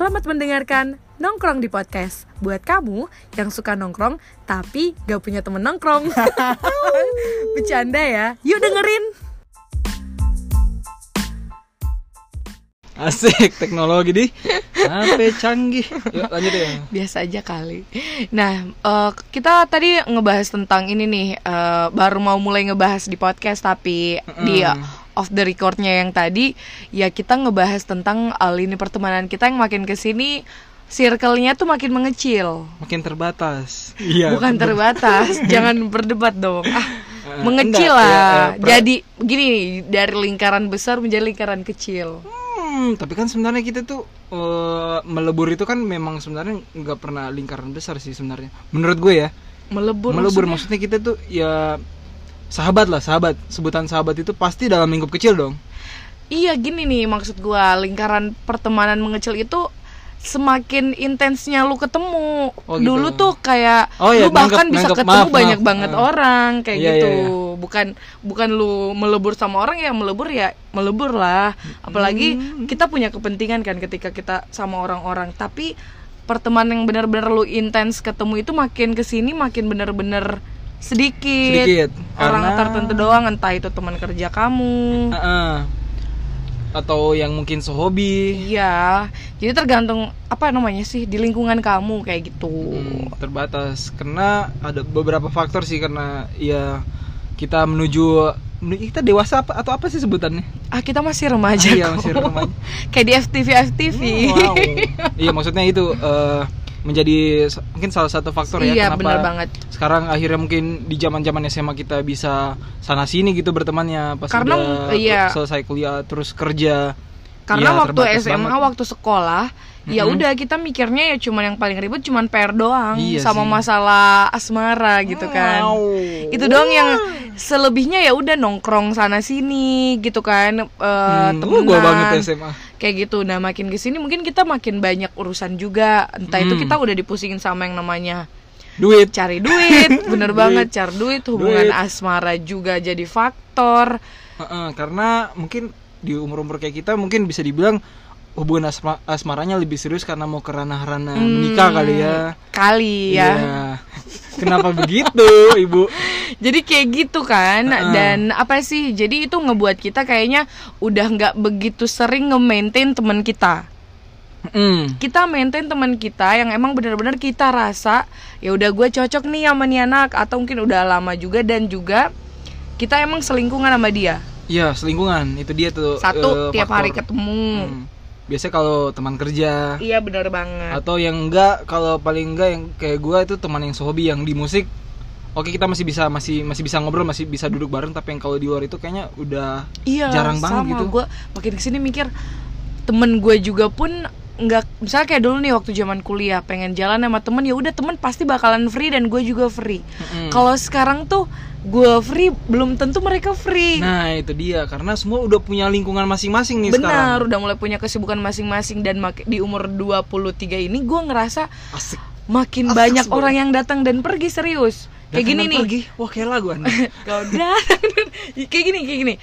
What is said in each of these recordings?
Selamat mendengarkan Nongkrong di Podcast. Buat kamu yang suka nongkrong tapi gak punya temen nongkrong. Bercanda ya, yuk dengerin. Asik teknologi di. HP canggih. Yuk lanjut ya. Biasa aja kali. Nah, eh, kita tadi ngebahas tentang ini nih. Eh, Baru mau mulai ngebahas di podcast Tapi di off the recordnya yang tadi Ya kita ngebahas tentang eh, lini pertemanan kita yang makin ke sini Circle-nya tuh makin mengecil Makin terbatas. Iya. bukan terbatas jangan berdebat dong ah Eh, mengecil enggak, lah ya, pra- jadi begini dari lingkaran besar menjadi lingkaran kecil Hmm, tapi kan sebenarnya kita tuh eh, melebur itu kan memang sebenarnya nggak pernah lingkaran besar sih sebenarnya. Menurut gue ya. melebur, melebur maksudnya. maksudnya kita tuh ya sahabat lah, sahabat. Sebutan sahabat itu pasti dalam lingkup kecil dong. iya gini nih maksud gua lingkaran pertemanan mengecil itu semakin intensnya lu ketemu Oh, gitu. dulu tuh kayak Oh, iya, lu bahkan bisa ketemu maaf, banyak maaf. banget Ah. orang kayak Iya, gitu iya, bukan bukan lu melebur sama orang ya melebur ya melebur lah apalagi Hmm. kita punya kepentingan kan ketika kita sama orang-orang tapi pertemanan yang benar-benar lu intens ketemu itu makin ke sini makin benar-benar sedikit, Sedikit. orang Karena- tertentu doang entah itu teman kerja kamu Heeh. Atau yang mungkin sehobi. iya jadi tergantung apa namanya sih di lingkungan kamu kayak gitu Hmm, terbatas karena ada beberapa faktor sih karena ya kita menuju kita dewasa apa atau apa sih sebutannya? ah kita masih remaja Ah, iya, kok. masih remaja. kayak di FTV FTV Wow. iya maksudnya itu eh, menjadi mungkin salah satu faktor ya iya kenapa benar banget sekarang akhirnya mungkin di zaman zaman SMA kita bisa sana sini gitu bertemannya pas Karena, udah iya. selesai kuliah terus kerja karena ya, waktu SMA banget. waktu sekolah ya Mm-mm. udah kita mikirnya ya cuman yang paling ribet cuman PR doang Iya sama sih. masalah asmara gitu kan Wow. itu doang yang selebihnya ya udah nongkrong sana sini gitu kan eh Hmm, uh, temenan. gua banget SMA kayak gitu nah makin ke sini mungkin kita makin banyak urusan juga entah itu Hmm. kita udah dipusingin sama yang namanya duit cari duit bener banget cari duit hubungan Duit. asmara juga jadi faktor Heeh, karena mungkin di umur-umur kayak kita mungkin bisa dibilang hubungan asma- asmaranya lebih serius karena mau ke ranah-ranah menikah kali ya. kali ya Iya. Kenapa begitu, Ibu? Jadi kayak gitu kan Heeh. dan apa sih jadi itu ngebuat kita kayaknya udah nggak begitu sering nge-maintain teman kita Mm. kita maintain teman kita yang emang benar-benar kita rasa ya udah gue cocok nih sama nih anak atau mungkin udah lama juga dan juga kita emang selingkungan sama dia Iya, selingkungan. Itu dia tuh satu eh, tiap faktor. hari ketemu Hmm. Biasanya kalau teman kerja iya benar banget atau yang enggak kalau paling enggak yang kayak gua itu teman yang sehobi yang di musik Oke kita masih bisa masih masih bisa ngobrol masih bisa duduk bareng tapi yang kalau di luar itu kayaknya udah Iya, jarang banget sama. gitu. Gue makin ke sini mikir temen gue juga pun nggak misalnya kayak dulu nih waktu zaman kuliah pengen jalan sama temen ya udah temen pasti bakalan free dan gue juga free. Mm-mm. Kalau sekarang tuh gue free belum tentu mereka free. Nah itu dia karena semua udah punya lingkungan masing-masing nih sekarang. Benar, udah mulai punya kesibukan masing-masing dan di umur 23 ini gue ngerasa Asik. makin Asik banyak banget. orang yang datang dan pergi serius. Kayak gini nih. pergi. Wah kayak lagu anda. Kau kayak gini, kayak gini.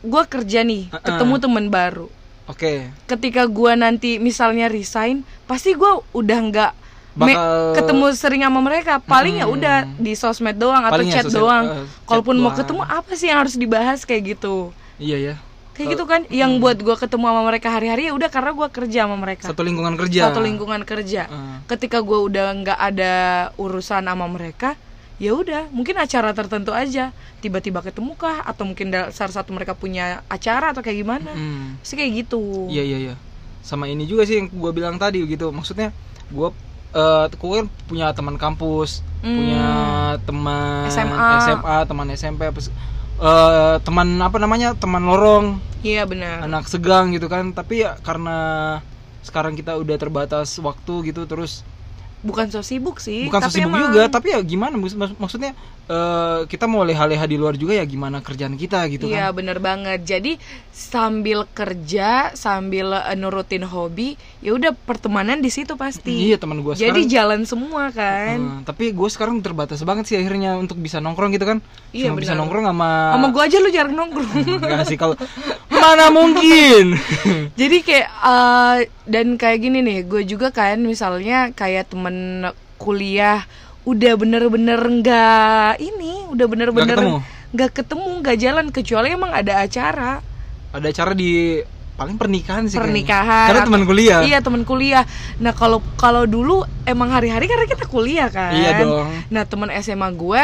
Gue kerja nih, Uh-uh. ketemu temen baru. Oke. ketika gua nanti misalnya resign pasti gua udah nggak Bakal- ketemu sering sama mereka paling ya Hmm. udah di sosmed doang atau Paling ya chat doang eh, kalaupun chat mau doang. ketemu apa sih yang harus dibahas kayak gitu Iya ya. kayak gitu kan yang buat gua ketemu sama mereka hari-hari ya udah karena gua kerja sama mereka Satu lingkungan kerja. satu lingkungan kerja Eh. ketika gua udah nggak ada urusan sama mereka ya udah mungkin acara tertentu aja tiba-tiba ketemu kah atau mungkin dasar satu mereka punya acara atau kayak gimana Hmm. sih kayak gitu Iya iya iya. Sama ini juga sih yang gua bilang tadi gitu. Maksudnya gua eh gua kan punya teman kampus, Hmm. punya teman SMA. SMA, teman SMP apa eh, teman apa namanya? teman lorong, iya benar anak segang gitu kan. Tapi ya karena sekarang kita udah terbatas waktu gitu terus bukan so sibuk sih bukan tapi sibuk emang- juga tapi ya gimana? Mak- mak- maksudnya eh, kita mau leha-leha di luar juga ya gimana kerjaan kita gitu iya kan? bener banget. Jadi sambil kerja sambil eh, nurutin hobi ya udah pertemanan di situ pasti. Iya teman jadi sekarang jalan semua kan. Eh, tapi gue sekarang terbatas banget sih akhirnya untuk bisa nongkrong gitu kan. Iya, cuma bisa nongkrong sama sama gua aja lu jarang nongkrong. Enggak sih kalau Mana mungkin? Jadi kayak eh, dan kayak gini nih, gue juga kan misalnya kayak temen kuliah udah bener-bener nggak ini, udah bener-bener nggak ketemu, nggak jalan kecuali emang ada acara Ada acara di paling pernikahan sih. kayaknya. pernikahan. Karena atau- teman kuliah. Iya teman kuliah. Nah kalau kalau dulu emang hari-hari karena kita kuliah kan. Iya dong. Nah teman SMA gue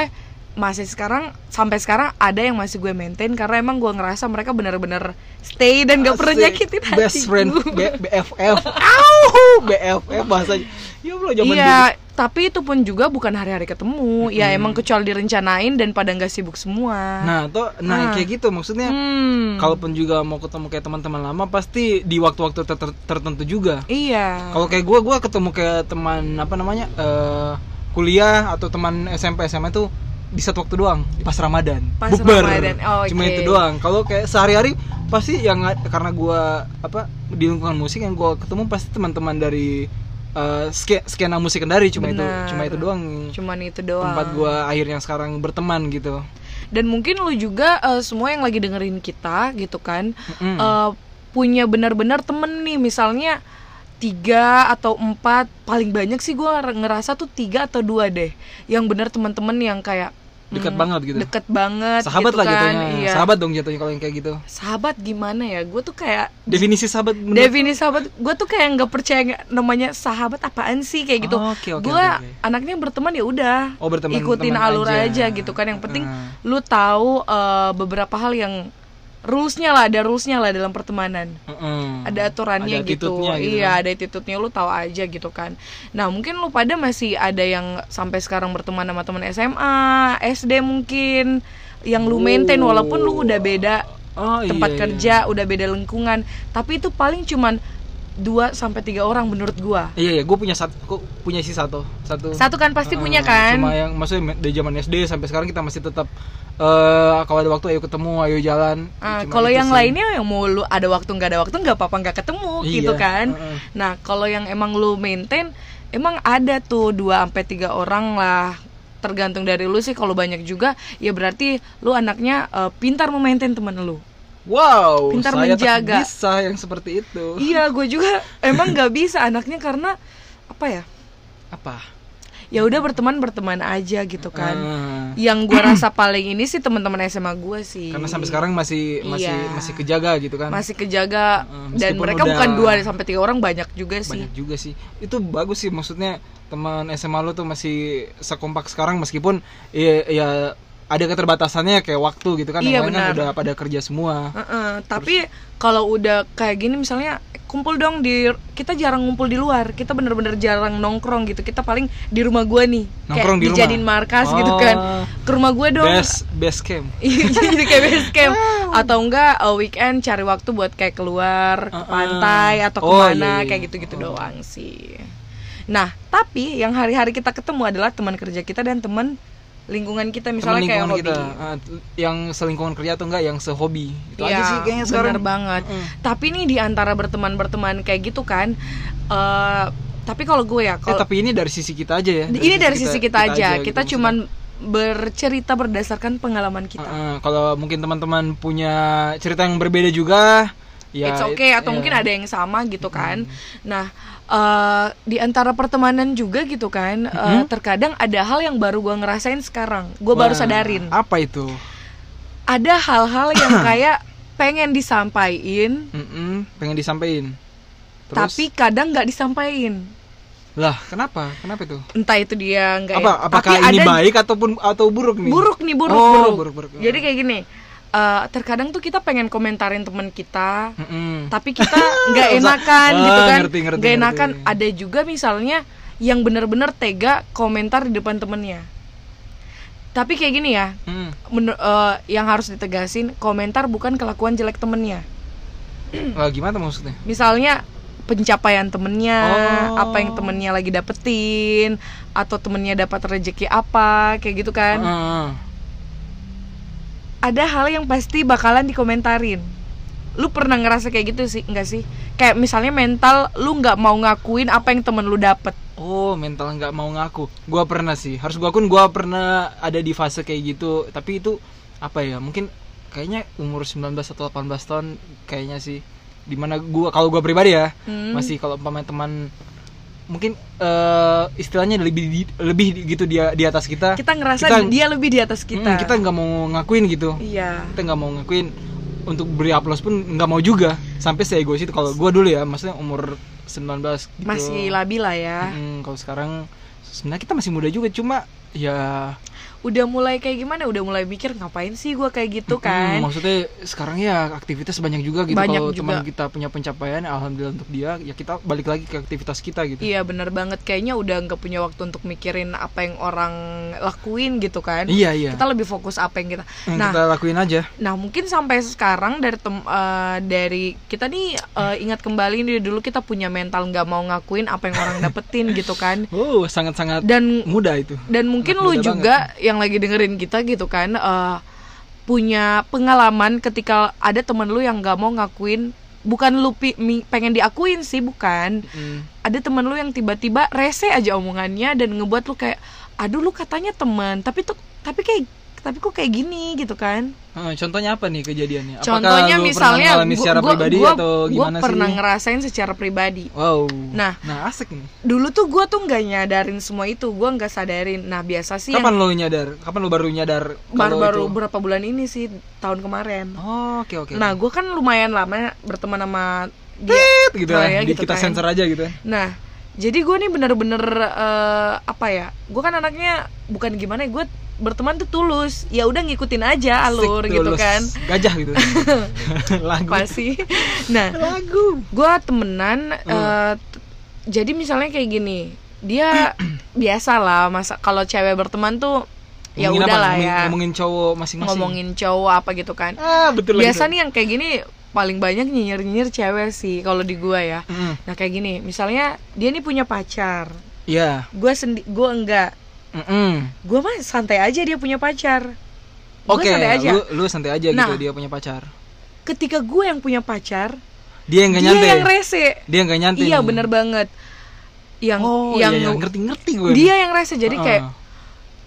masih sekarang sampai sekarang ada yang masih gue maintain karena emang gue ngerasa mereka bener-bener stay dan gak pernah nyakitin hati Best friend gue. B- BFF. Au, BFF bahasanya. Ya zaman dulu. Iya, tapi itu pun juga bukan hari-hari ketemu. Ya Mm-mm. emang kecuali direncanain dan pada nggak sibuk semua. Nah, tuh nah Ah. kayak gitu maksudnya. Hmm. Kalaupun juga mau ketemu kayak teman-teman lama pasti di waktu-waktu ter- ter- tertentu juga. iya. Kalau kayak gue, gue ketemu kayak teman apa namanya eh, kuliah atau teman SMP SMA tuh di satu waktu doang pas Ramadan, Pas bukber. Ramadan, oh, Cuma oke. itu doang. Kalau kayak sehari-hari pasti yang karena gue apa di lingkungan musik yang gue ketemu pasti teman-teman dari eh, ske- skena musik kendari cuma itu Benar. cuma itu doang Cuman itu doang. tempat gue akhirnya sekarang berteman gitu. Dan mungkin lu juga eh, semua yang lagi dengerin kita gitu kan Mm-mm. eh, punya benar-benar temen nih misalnya tiga atau empat paling banyak sih gue ngerasa tuh tiga atau dua deh yang benar temen-temen yang kayak Dekat mm, banget gitu. deket banget Sahabat gitu lah kan. jatuhnya. iya. Sahabat dong jatuhnya kalau yang kayak gitu. sahabat gimana ya gue tuh kayak Definisi sahabat menurut- definisi sahabat gue tuh kayak nggak percaya namanya sahabat apaan sih kayak gitu Oh, oke, oke, gue oke, oke. anaknya berteman ya udah Oh, berteman- ikutin alur aja. aja. gitu kan yang penting Ah. lu tahu eh, beberapa hal yang rulesnya lah ada rulesnya lah dalam pertemanan Mm-mm. ada aturannya Ada gitu. gitu iya kan. ada attitude-nya lu tahu aja gitu kan nah mungkin lu pada masih ada yang sampai sekarang berteman sama teman SMA SD mungkin yang lu maintain walaupun lu udah beda Oh, tempat iya, iya. kerja udah beda lingkungan tapi itu paling cuman dua sampai tiga orang menurut gua Iya iya, gue punya satu, gua punya sih satu, satu. satu kan pasti Heeh, punya kan Cuma yang maksudnya dari zaman SD sampai sekarang kita masih tetap eh kalau ada waktu ayo ketemu, ayo jalan. Cuma kalau yang sih. lainnya yang mau lu ada waktu nggak ada waktu nggak apa-apa nggak ketemu Iya, gitu kan heeh. nah kalau yang emang lu maintain emang ada tuh dua sampai tiga orang lah tergantung dari lu sih kalau banyak juga ya berarti lu anaknya eh, pintar memaintain temen lu Wow, Pintar saya tak menjaga. bisa yang seperti itu. iya gue juga emang nggak bisa anaknya karena apa ya Apa? ya udah berteman berteman aja gitu kan Ah, yang gue rasa paling ini sih teman-teman SMA gue sih karena sampai sekarang masih masih Iya. masih kejaga gitu kan. masih kejaga Heeh, dan mereka udah- bukan dua sampai tiga orang banyak juga sih banyak juga sih itu bagus sih maksudnya teman SMA lo tuh masih sekompak sekarang meskipun ya, ya ada keterbatasannya kayak waktu gitu kan Iya, yang lain kan udah pada kerja semua Heeh, tapi kalau udah kayak gini misalnya kumpul dong di kita jarang ngumpul di luar kita bener-bener jarang nongkrong gitu kita paling di rumah gua nih Nongkrong di kayak rumah? dijadiin markas gitu Oh. kan ke rumah gua dong best best camp Iya, jadi kayak base camp atau enggak uh, weekend cari waktu buat kayak keluar ke Uh-uh. pantai atau Oh, ke mana iya, iya. kayak gitu-gitu Oh. doang sih nah tapi yang hari-hari kita ketemu adalah teman kerja kita dan teman lingkungan kita teman misalnya kayak lingkungan hobi kita t- yang selingkungan kerja atau enggak yang sehobi itu aja Iya, sih kayaknya sekarang bener banget. Mm. Tapi nih di antara berteman-berteman kayak gitu kan, eh tapi kalau gue ya, Eh, kalau tapi ini dari sisi kita aja ya ini dari sisi kita, aja, gitu kita maksudnya. cuman bercerita berdasarkan pengalaman kita. Ah, ah, kalau mungkin teman-teman punya cerita yang berbeda juga ya It's okay ya. atau mungkin ada yang sama gitu kan. Nah, eh di antara pertemanan juga gitu kan, eh, terkadang ada hal yang baru gue ngerasain sekarang. Gue baru sadarin. apa itu Ada hal-hal yang kayak pengen disampaikan, Mm-mm, pengen disampaikan Terus? tapi kadang nggak disampaikan. lah kenapa kenapa itu Entah itu dia nggak apa apakah tapi ini ada baik ataupun atau buruk nih buruk nih buruk Oh, buruk. buruk, buruk. Jadi kayak gini. Eh, terkadang tuh kita pengen komentarin teman kita, Mm-mm. tapi kita nggak enakan Ah, gitu kan ngerti, ngerti, nggak enakan ngerti. ada juga misalnya yang bener-bener tega komentar di depan temennya tapi kayak gini ya Mm. eh, yang harus ditegasin komentar bukan kelakuan jelek temennya Lah, gimana maksudnya misalnya pencapaian temennya Oh. apa yang temennya lagi dapetin atau temennya dapat rezeki apa kayak gitu kan Ah, ada hal yang pasti bakalan dikomentarin. Lu pernah ngerasa kayak gitu sih? Enggak sih? Kayak misalnya mental lu nggak mau ngakuin apa yang temen lu dapet. Oh mental nggak mau ngaku. Gua pernah sih. Harus gua akun gua pernah ada di fase kayak gitu. Tapi itu apa ya mungkin kayaknya umur 19 atau 18 tahun kayaknya sih. Di mana gua kalau gua pribadi ya Hmm. masih kalau pemain teman mungkin eh, istilahnya lebih di- lebih gitu dia di atas kita. Kita ngerasa kita- dia lebih di atas kita. Hmm, kita nggak mau ngakuin gitu. Iya. Kita nggak mau ngakuin. Untuk beri aplaus pun nggak mau juga. Sampai saya egois itu. Kalau gua dulu ya maksudnya umur 19 gitu. masih labil lah ya. Mm, kalau sekarang sebenarnya kita masih muda juga. Cuma ya udah mulai kayak gimana? Udah mulai mikir ngapain sih gua kayak gitu kan? maksudnya sekarang ya aktivitas banyak juga gitu. Banyak kalau teman kita punya pencapaian alhamdulillah untuk dia ya kita balik lagi ke aktivitas kita gitu. Iya bener banget. Kayaknya udah nggak punya waktu untuk mikirin apa yang orang lakuin gitu kan. iya iya. Kita lebih fokus apa yang kita. yang Nah, kita lakuin aja. nah mungkin sampai sekarang dari tem eh, dari kita nih eh, ingat kembali nih dulu kita punya mental nggak mau ngakuin apa yang orang dapetin gitu kan. oh sangat sangat Dan muda itu. dan mungkin Anak lu juga yang lagi dengerin kita gitu kan eh, punya pengalaman ketika ada temen lu yang nggak mau ngakuin bukan lu pi- mi- pengen diakuin sih bukan Mm. ada temen lu yang tiba-tiba rese aja omongannya dan ngebuat lu kayak aduh lu katanya teman tapi tuh tapi kayak tapi kok kayak gini gitu kan Eh, contohnya apa nih kejadiannya Apakah contohnya misalnya gua- secara gua- pribadi gua- atau gua pernah sih ngerasain secara pribadi wow Nah. nah asik nih dulu tuh gue tuh nggak nyadarin semua itu gue nggak sadarin nah biasa sih kapan yang lo nyadar kapan lo baru nyadar kalau baru-baru itu? berapa bulan ini sih tahun kemarin oh oke oke Nah, gue kan lumayan lama berteman sama dia. Tit, gitu Oh, lah ya, gitu kita kan. sensor aja gitu Nah, jadi gue nih bener-bener eh, apa ya? Gue kan anaknya bukan gimana ya? Gue berteman tuh tulus. Ya udah ngikutin aja alur Asik, gitu kan. gajah gitu lagu Pasti. Nah, lagu gue temenan. eh, t- jadi misalnya kayak gini, dia biasa lah. Masa kalau cewek berteman tuh ya apa? udahlah Ngomongin- ya. ngomongin cowok masing-masing Ngomongin cowok apa gitu kan. ah betul Biasa nih yang kayak gini paling banyak nyinyir-nyinyir cewek sih kalau di gua ya. Mm, Nah kayak gini, misalnya dia nih punya pacar, Iya gue sendi, gue enggak, Mm-mm. gue mah santai aja dia punya pacar. Oke, santai aja. lu lu santai aja Nah. gitu dia punya pacar. Ketika gue yang punya pacar, Dia yang gak dia nyantai. yang rese. dia yang gak nyantai. Iya nih. bener banget. Yang Oh, yang iya, iya. ngerti-ngerti gue. dia yang rese jadi Heeh. kayak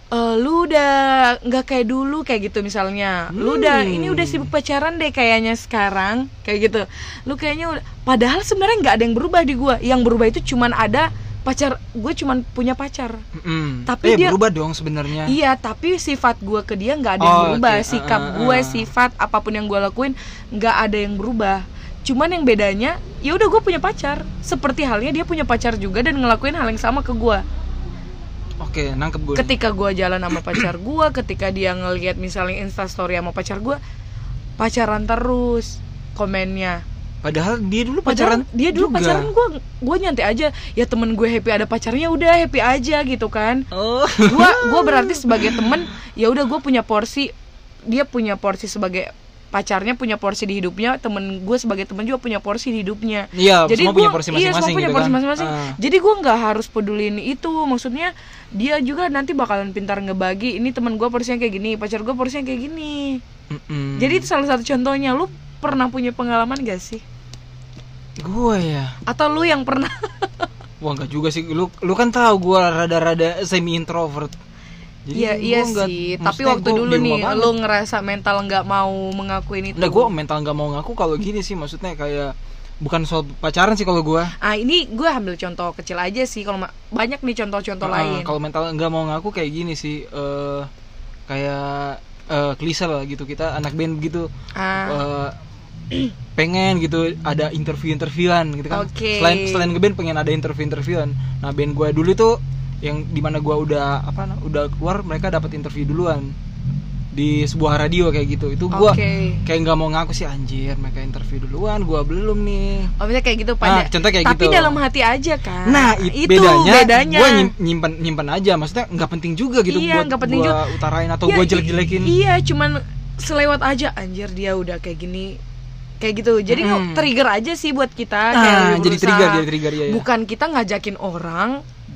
"Eh, lu udah nggak kayak dulu kayak gitu misalnya lu udah Hmm. ini udah sibuk pacaran deh kayaknya sekarang kayak gitu lu kayaknya udah padahal sebenarnya nggak ada yang berubah di gua yang berubah itu cuman ada pacar gue cuman punya pacar Mm-mm. Tapi eh, dia- berubah dong sebenarnya. Iya, tapi sifat gue ke dia nggak ada yang Oh, berubah. oke. Sikap Ah, ah, gue, ah. sifat apa pun yang gue lakuin nggak ada yang berubah. Cuman yang bedanya, ya udah gue punya pacar. Seperti halnya dia punya pacar juga dan ngelakuin hal yang sama ke gue. Oke, nangkep gue. Ketika gue jalan sama pacar gue, ketika dia ngelihat misalnya instastory sama pacar gue, pacaran terus komennya. Padahal dia dulu Pacaran dia dulu juga. pacaran gue, gue nyantai aja. Ya temen gue happy ada pacarnya, udah happy aja gitu kan. Oh. gua gua berarti sebagai temen ya udah gue punya porsi dia punya porsi sebagai pacarnya punya porsi di hidupnya temen gue sebagai temen juga punya porsi di hidupnya Iya, jadi semua punya gua- porsi iya, semua masing-masing punya gitu porsi kan. masing-masing Ah. jadi gue nggak harus pedulin itu maksudnya dia juga nanti bakalan pintar ngebagi ini temen gue porsinya kayak gini pacar gue porsinya kayak gini Mm-mm. jadi itu salah satu contohnya lu pernah punya pengalaman gak sih gue ya. atau lu yang pernah Wah, enggak juga sih. Lu lu kan tahu gue rada-rada semi introvert. Iya iya nggak- sih tapi waktu dulu nih banget. lu ngerasa mental nggak mau mengakuin itu Nah, gue mental nggak mau ngaku kalau gini sih maksudnya kayak bukan soal pacaran sih kalau gue. Ah ini gue ambil contoh kecil aja sih kalau banyak nih contoh-contoh Ah, lain. Kalau mental nggak mau ngaku kayak gini sih, eh kayak eh klise lah gitu kita anak band gitu, Ah, eh, pengen gitu ada interview interviewan gitu kan. Oke. Selain selain ngeband pengen ada interview interviewan. Nah band gue dulu tuh yang di mana gue udah apa, nah, udah keluar mereka dapat interview duluan di sebuah radio kayak gitu. Itu gue Oke. kayak nggak mau ngaku sih anjir mereka interview duluan, gue belum nih. oh kayak gitu pada. Nah, contoh kayak tapi gitu. dalam hati aja kan. Nah, it- itu bedanya, bedanya. gue nyimpan nyimpan aja, maksudnya nggak penting juga gitu Iya, buat nggak penting gua juga. utarain atau Ya, gue i- jelek-jelekin. Iya, cuman selewat aja anjir dia udah kayak gini. Kayak gitu. Jadi Mm. trigger aja sih buat kita kayak Nah, lebih jadi berusaha. trigger, jadi trigger ya. ya. Bukan kita ngajakin orang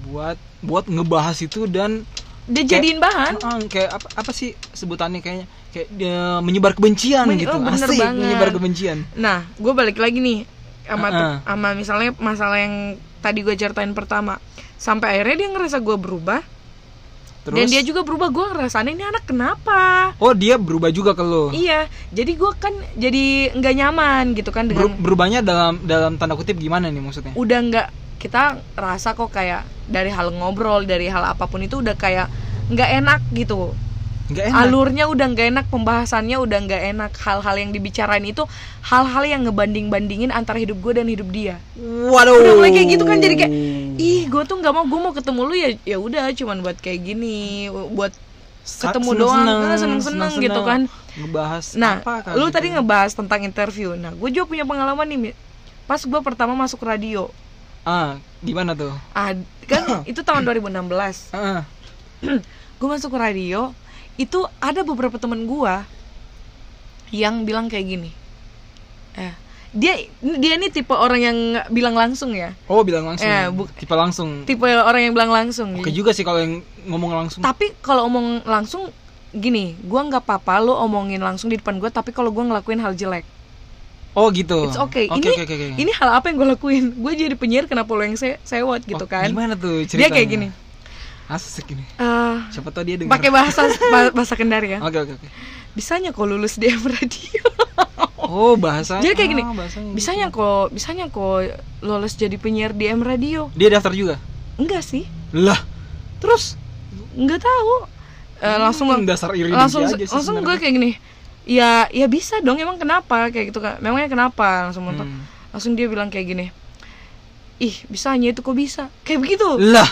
Buat buat ngebahas itu dan dijadiin bahan. Ah, kayak apa, apa sih sebutannya kayaknya kayak dia menyebar kebencian Men- gitu. oh, bener Asik, banget. menyebar kebencian. Nah, gue balik lagi nih sama Uh-uh. tuh- sama misalnya masalah yang tadi gue ceritain pertama. Sampai akhirnya dia ngerasa gue berubah. Terus? dan dia juga berubah gue ngerasain ini anak kenapa Oh dia berubah juga ke lo. iya jadi gue kan jadi nggak nyaman gitu kan dengan Ber- berubahnya dalam dalam tanda kutip gimana nih maksudnya? udah nggak kita rasa kok kayak dari hal ngobrol dari hal apa pun itu udah kayak nggak enak gitu Nggak enak. alurnya udah nggak enak pembahasannya udah nggak enak. Hal-hal yang dibicarain itu hal-hal yang ngebanding bandingin antara hidup gue dan hidup dia. Waduh. udah mulai kayak gitu kan jadi kayak ih gue tuh nggak mau gue mau ketemu lu ya ya udah cuman buat kayak gini buat ketemu seneng-seneng, doang. Ah, seneng-seneng gitu kan. Ngebahas nah apa kan lu gitu. tadi ngebahas tentang interview. Nah gue juga punya pengalaman nih pas gue pertama masuk radio. Ah, gimana tuh? ah, kan itu tahun 2016 Ah, gue masuk ke radio itu ada beberapa temen gue yang bilang kayak gini eh dia dia ini tipe orang yang bilang langsung ya Oh, bilang langsung. Eh, bu- Tipe langsung. tipe orang yang bilang langsung Oke juga sih kalau yang ngomong langsung. tapi kalau omong langsung gini gue nggak apa-apa lo omongin langsung di depan gue tapi kalau gue ngelakuin hal jelek Oh gitu. it's okay Oke, ini oke, oke, oke. ini hal apa yang gue lakuin gue jadi penyiar kenapa lo yang se sewot gitu Oh, kan Gimana tuh dia ceritanya? kayak gini Asik ini. eh Siapa tau dia dengar. pakai bahasa bah- bahasa kendar ya Oke, oke, oke. bisanya kok lulus di M radio Oh, bahasa. Jadi kayak gini, ah, bahasanya gitu. bisanya kok bisanya kok lolos jadi penyiar di M radio Dia daftar juga. enggak sih Lah. Terus nggak tahu Eh, langsung Hmm, dasar iri langsung aja sih langsung gue kayak gini ya ya bisa dong emang kenapa kayak gitu kan memangnya kenapa langsung Hmm. langsung dia bilang kayak gini ih bisanya itu kok bisa kayak begitu Lah.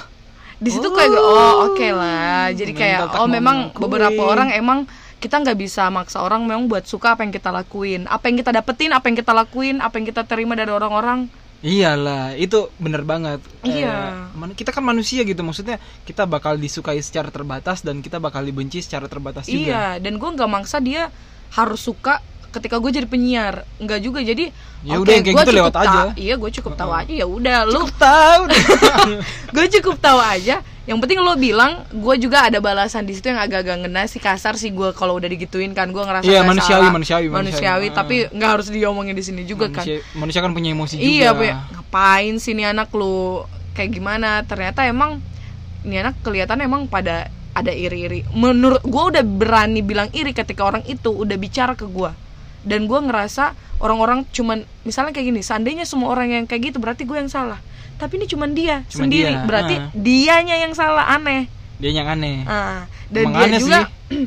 Di situ kayak gue, oh oke lah jadi kayak oh memang mengakui. beberapa orang emang kita nggak bisa maksa orang memang buat suka apa yang kita lakuin apa yang kita dapetin apa yang kita lakuin apa yang kita terima dari orang-orang Iyalah, itu bener banget. Iya. Eh, kita kan manusia gitu, maksudnya kita bakal disukai secara terbatas dan kita bakal dibenci secara terbatas juga. Iya, dan gue nggak maksa dia harus suka ketika gue jadi penyiar, nggak juga. Jadi Ya oke, udah, kayak gua gitu cukup lewat aja. Iya, gue cukup tahu aja. Ya udah, lu Tahu. gue cukup tahu aja. Yang penting lo bilang, gue juga ada balasan di situ yang agak-agak ngena sih kasar sih gue kalau udah digituin kan gue ngerasa Iya, nggak manusiawi, salah. manusiawi, manusiawi, manusiawi. tapi nggak harus diomongin di sini juga kan. manusia, manusia kan punya emosi juga. Iya, ngapain sih nih anak lu kayak gimana? Ternyata emang ini anak kelihatan emang pada ada iri-iri. Menurut gua udah berani bilang iri ketika orang itu udah bicara ke gua. Dan gua ngerasa orang-orang cuman misalnya kayak gini, seandainya semua orang yang kayak gitu berarti gue yang salah. Tapi ini cuman dia Cuman sendiri. dia, Berarti ah. dianya yang salah aneh. Dia yang aneh. Ah, dan Emang dia aneh juga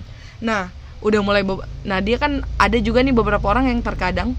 nah, udah mulai nah dia kan ada juga nih beberapa orang yang terkadang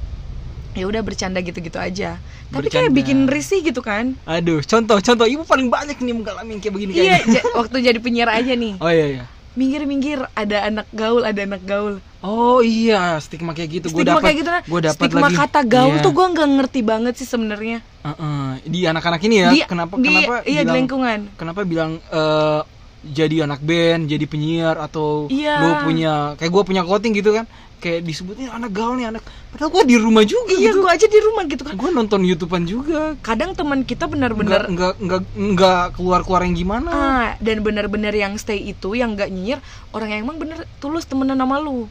ya udah bercanda gitu-gitu aja. Tapi kayak Bercanda. bikin risih gitu kan. Aduh, contoh, contoh. Ibu paling banyak nih mengalami kayak begini Iya, kayaknya. waktu jadi penyiar aja nih. Oh iya iya. Minggir-minggir ada anak gaul, ada anak gaul. Oh iya, stigma kayak gitu. Gue dapat. kayak gitu nah. Gue dapat Stigma lagi. kata gaul Iya. tuh gua nggak ngerti banget sih sebenarnya. Heeh. Di anak-anak ini ya. Di- kenapa di- kenapa iya, di bilang, lingkungan. Kenapa bilang eh, jadi anak band, jadi penyiar atau Iya. lu punya kayak gue punya clothing gitu kan? Kayak disebutnya anak gaul nih anak. Padahal gue di rumah juga Iya, gitu. gua aja di rumah gitu kan. Gue nonton YouTubean juga. Kadang teman kita benar-benar enggak enggak enggak keluar-keluar yang gimana. ah dan benar-benar yang stay itu yang nggak nyinyir orang yang emang bener tulus temenan sama lu.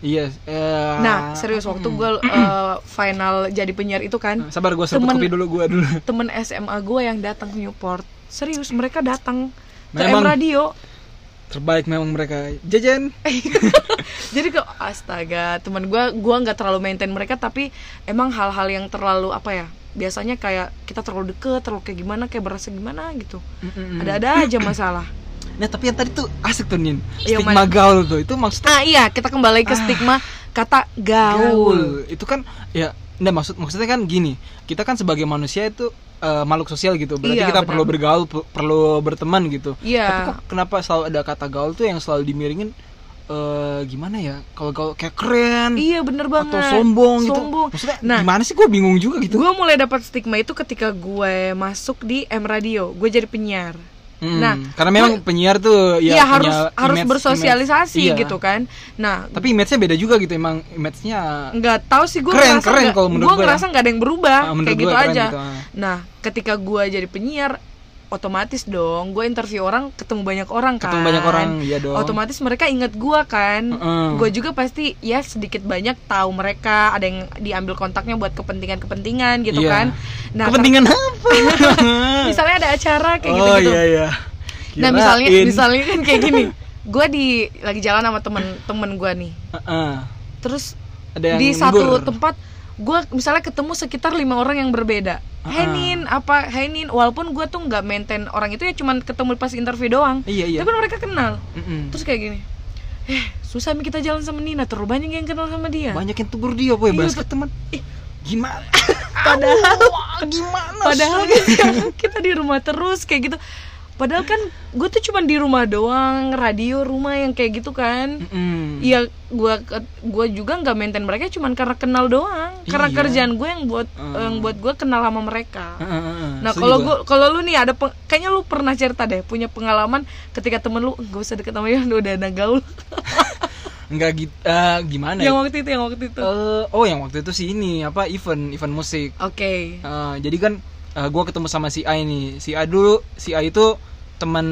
Iya. eh, Nah, serius waktu gue final jadi penyiar itu kan, Sabar gue temen- kopi dulu gue dulu. temen SMA gue yang datang ke Newport. Serius mereka datang Memang- Radio. Terbaik memang mereka. Jajan. Jadi ke astaga, teman gue gua nggak terlalu maintain mereka tapi emang hal-hal yang terlalu apa ya? Biasanya kayak kita terlalu deket, terlalu kayak gimana, kayak berasa gimana gitu. Ada-ada aja masalah. Nah, tapi yang tadi tuh asik tuh Nin. Yang Stigma mana? gaul tuh. Itu maksudnya Ah iya, kita kembali ke stigma kata gaul. Itu kan ya Nah, maksud maksudnya kan gini, kita kan sebagai manusia itu eh, makhluk sosial gitu. Berarti Iya, kita benar. perlu bergaul, pe- perlu berteman gitu. Iya. Tapi kok kenapa selalu ada kata gaul tuh yang selalu dimiringin eh gimana ya? Kalau gaul kayak keren Iya bener banget. atau sombong, gitu. Sombong. Maksudnya Nah, gimana sih gue bingung juga gitu. gue mulai dapat stigma itu ketika gue masuk di M Radio. Gue jadi penyiar. Hmm, nah, karena memang penyiar tuh ya punya harus harus image- bersosialisasi image- iya. gitu kan. Nah, Tapi image-nya beda juga gitu emang image-nya nggak tahu sih gue Keren, ngerasa keren kalau menurut gue gue ya. ngerasa nggak ada yang berubah Ah, menurut kayak gitu aja gitu, ah. nah ketika gue jadi penyiar otomatis dong gue interview orang ketemu banyak orang kan Ketemu banyak orang, iya dong. otomatis mereka inget gue kan Heeh. gue juga pasti ya sedikit banyak tahu mereka ada yang diambil kontaknya buat kepentingan kepentingan gitu Iya. kan nah Kepentingan apa? misalnya ada acara kayak gitu oh gitu iya iya. nah misalnya misalnya kan kayak gini gue di lagi jalan sama temen temen gue nih Heeh. terus ada yang di satu tempat gue misalnya ketemu sekitar lima orang yang berbeda. Hai Ah. Nin, apa Hai Nin, walaupun gue tuh nggak maintain orang itu ya cuman ketemu pas interview doang. Iya iya. Tapi mereka kenal. Mm-mm. terus kayak gini eh susah nih kita jalan sama Nina. Terlalu banyak yang kenal sama dia. Banyak yang tegur dia boy. Iya, basket teman. Gimana? Padahal Wah, gimana padahal kita di rumah terus kayak gitu padahal kan gue tuh cuman di rumah doang radio rumah yang kayak gitu kan. Iya, gua gua juga nggak maintain mereka cuman karena kenal doang. Karena Iya. kerjaan gue yang buat Hmm. yang buat gue kenal sama mereka. Heeh, heeh. Nah, kalau gua. gua kalau lu nih ada peng- kayaknya lu pernah cerita deh punya pengalaman ketika temen lu nggak usah deket sama lu udah ada gaul. nggak gitu eh, gimana ya yang waktu itu yang waktu itu. Eh, oh yang waktu itu sih ini apa event event musik Oke. Eh, jadi kan eh, gua ketemu sama si A ini si A dulu si A itu teman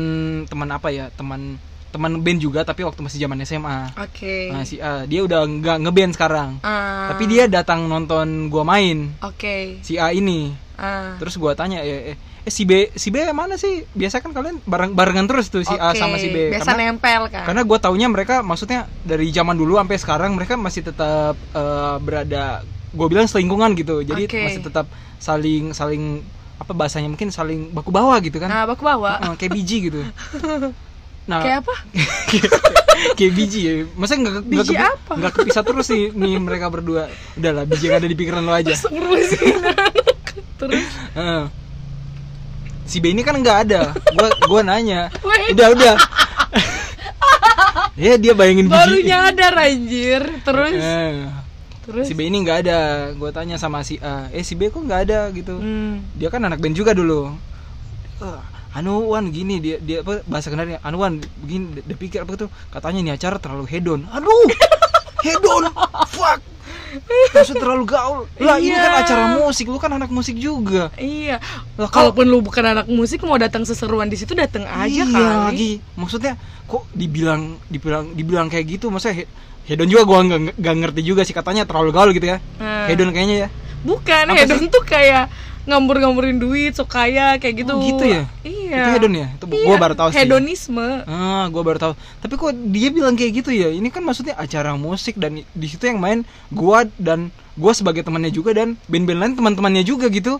teman apa ya teman teman band juga tapi waktu masih zaman SMA Oke. nah si A dia udah nggak ngeband sekarang Ah, tapi dia datang nonton gua main Oke. si A ini Ah. terus gua tanya eh, eh, eh, si B si B mana sih biasa kan kalian bareng barengan terus tuh si A Oke, sama si B Biasa karena nempel kan. karena gue taunya mereka maksudnya dari zaman dulu sampai sekarang mereka masih tetap eh, berada gue bilang selingkungan gitu jadi Oke. masih tetap saling saling apa bahasanya mungkin saling baku bawah gitu kan Nah, baku bawa. Heeh, kayak biji gitu nah Kayak apa? kayak biji ya masa nggak Biji kepi- apa? nggak kepisah terus nih, nih mereka berdua udahlah biji yang ada di pikiran lo aja Terus Heeh. si B ini kan nggak ada gua gua nanya Wait. udah udah ya dia bayangin biji baru nyadar anjir. Terus Eh. Terus? Si B ini nggak ada. Gue tanya sama si A eh si B kok nggak ada? Gitu. Hmm. dia kan anak band juga dulu. Eh, anu wan gini. Dia dia apa bahasa kenarnya anu wan begini. Dia, pikir apa tuh? Katanya ini acara terlalu hedon. Aduh hedon fuck. Maksud terlalu gaul. Lah ini kan Iya. acara musik. Lu kan anak musik juga. Iya. Lah, kalau- Kalaupun lu bukan anak musik mau datang seseruan di situ datang aja iya kali. lagi. Maksudnya kok dibilang dibilang dibilang kayak gitu? Maksudnya hedon juga gua nggak nggak ngerti juga sih katanya terlalu gaul gitu ya Hmm. hedon kayaknya ya Bukan, Apa hedon tuh kayak ngambur-ngamburin duit, sok kaya kayak gitu. Oh, gitu ya? Iya. Itu hedon ya? Itu Iya, gua baru tahu sih. Hedonisme. Ah, gue baru tahu. Tapi kok dia bilang kayak gitu ya? Ini kan maksudnya acara musik dan di situ yang main gua dan gua sebagai temannya juga dan band-band lain teman-temannya juga gitu.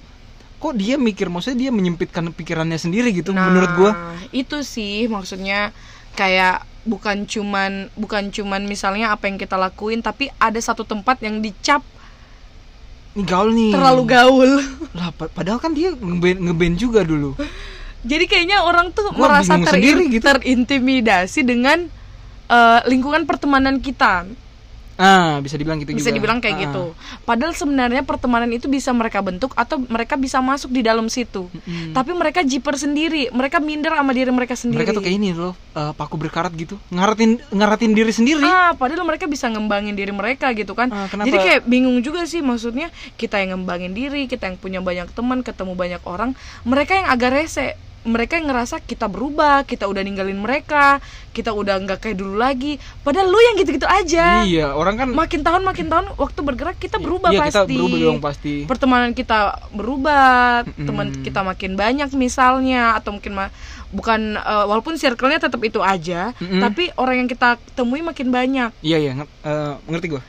Kok dia mikir maksudnya dia menyempitkan pikirannya sendiri gitu Nah, menurut gua. itu sih maksudnya kayak bukan cuman bukan cuman misalnya apa yang kita lakuin tapi ada satu tempat yang dicap Ini gaul nih. terlalu gaul. Lah pa- padahal kan dia ngeband ngeband juga dulu. Jadi kayaknya orang tuh Gua merasa bingung terin- sendiri gitu. terintimidasi dengan eh, lingkungan pertemanan kita. Ah, bisa dibilang gitu bisa juga. dibilang kayak Ah, gitu. Padahal sebenarnya pertemanan itu bisa mereka bentuk atau mereka bisa masuk di dalam situ. Mm-mm. Tapi mereka jiper sendiri, mereka minder sama diri mereka sendiri. Mereka tuh kayak ini loh, eh, paku berkarat gitu. Ngaratin ngaratin diri sendiri. Ah, padahal mereka bisa ngembangin diri mereka gitu kan. Ah, kenapa? Jadi kayak bingung juga sih maksudnya kita yang ngembangin diri, kita yang punya banyak teman, ketemu banyak orang, mereka yang agak rese. Mereka yang ngerasa kita berubah, kita udah ninggalin mereka, kita udah nggak kayak dulu lagi. Padahal lu yang gitu-gitu aja. Iya, orang kan Makin tahun makin tahun waktu bergerak kita berubah iya, pasti. kita berubah dong pasti. pertemanan kita berubah, Mm-mm. teman kita makin banyak misalnya atau mungkin ma- bukan eh, walaupun circle-nya tetap itu aja, Mm-mm. tapi orang yang kita temui makin banyak. Iya iya, eh, ngerti gua.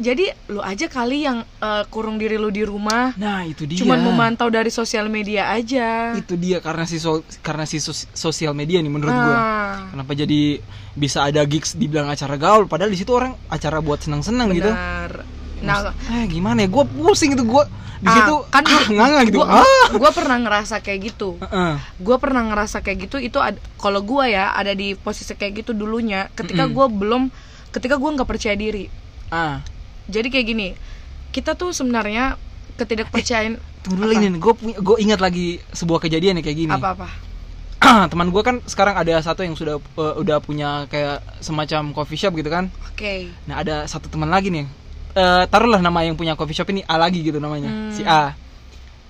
Jadi lu aja kali yang eh, kurung diri lu di rumah, Nah, itu dia. cuman memantau dari sosial media aja. itu dia karena si so- karena si sos- sosial media nih menurut gua. Ah, Kenapa jadi bisa ada gigs dibilang acara gaul padahal di situ orang acara buat senang-senang gitu. benar. Nah, Eh gimana ya? Gua pusing itu gua di ah, situ kan ah, nganga gitu. Gua, Ah. gua pernah ngerasa kayak gitu. Heeh. gue pernah ngerasa kayak gitu itu kalau gue ya ada di posisi kayak gitu dulunya ketika Mm-mm. gue belum ketika gue nggak percaya diri Ah, jadi kayak gini kita tuh sebenarnya ketidakpercayaan tunggu dulu ini. Gue gue ingat lagi sebuah kejadian nih kayak gini. apa apa Teman gua kan sekarang ada satu yang sudah eh, udah punya kayak semacam coffee shop gitu kan. oke Nah ada satu teman lagi nih. Eh taruhlah nama yang punya coffee shop ini A lagi gitu namanya, Hmm. si A.